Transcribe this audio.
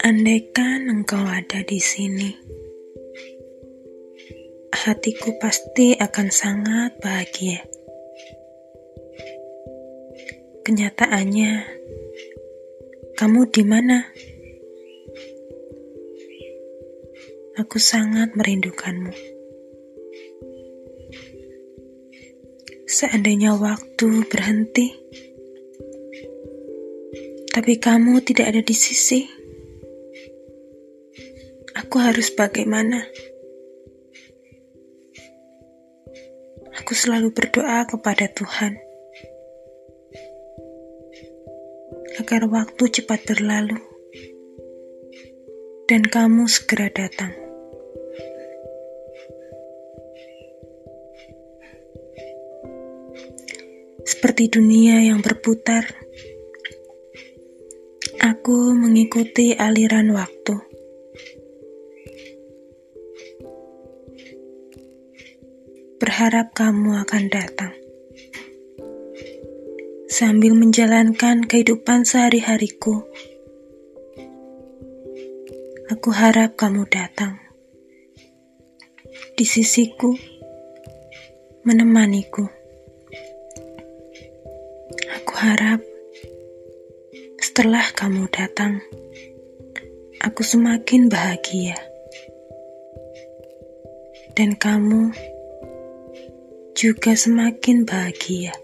Andaikan engkau ada di sini, hatiku pasti akan sangat bahagia. Kenyataannya, kamu di mana? Aku sangat merindukanmu. Seandainya waktu berhenti, tapi kamu tidak ada di sisi Aku harus bagaimana? Aku selalu berdoa kepada Tuhan agar waktu cepat berlalu dan kamu segera datang. Seperti dunia yang berputar, aku mengikuti aliran waktu. berharap kamu akan datang. Sambil menjalankan kehidupan sehari-hariku, aku harap kamu datang di sisiku, menemaniku. Harap setelah kamu datang, aku semakin bahagia, dan kamu juga semakin bahagia.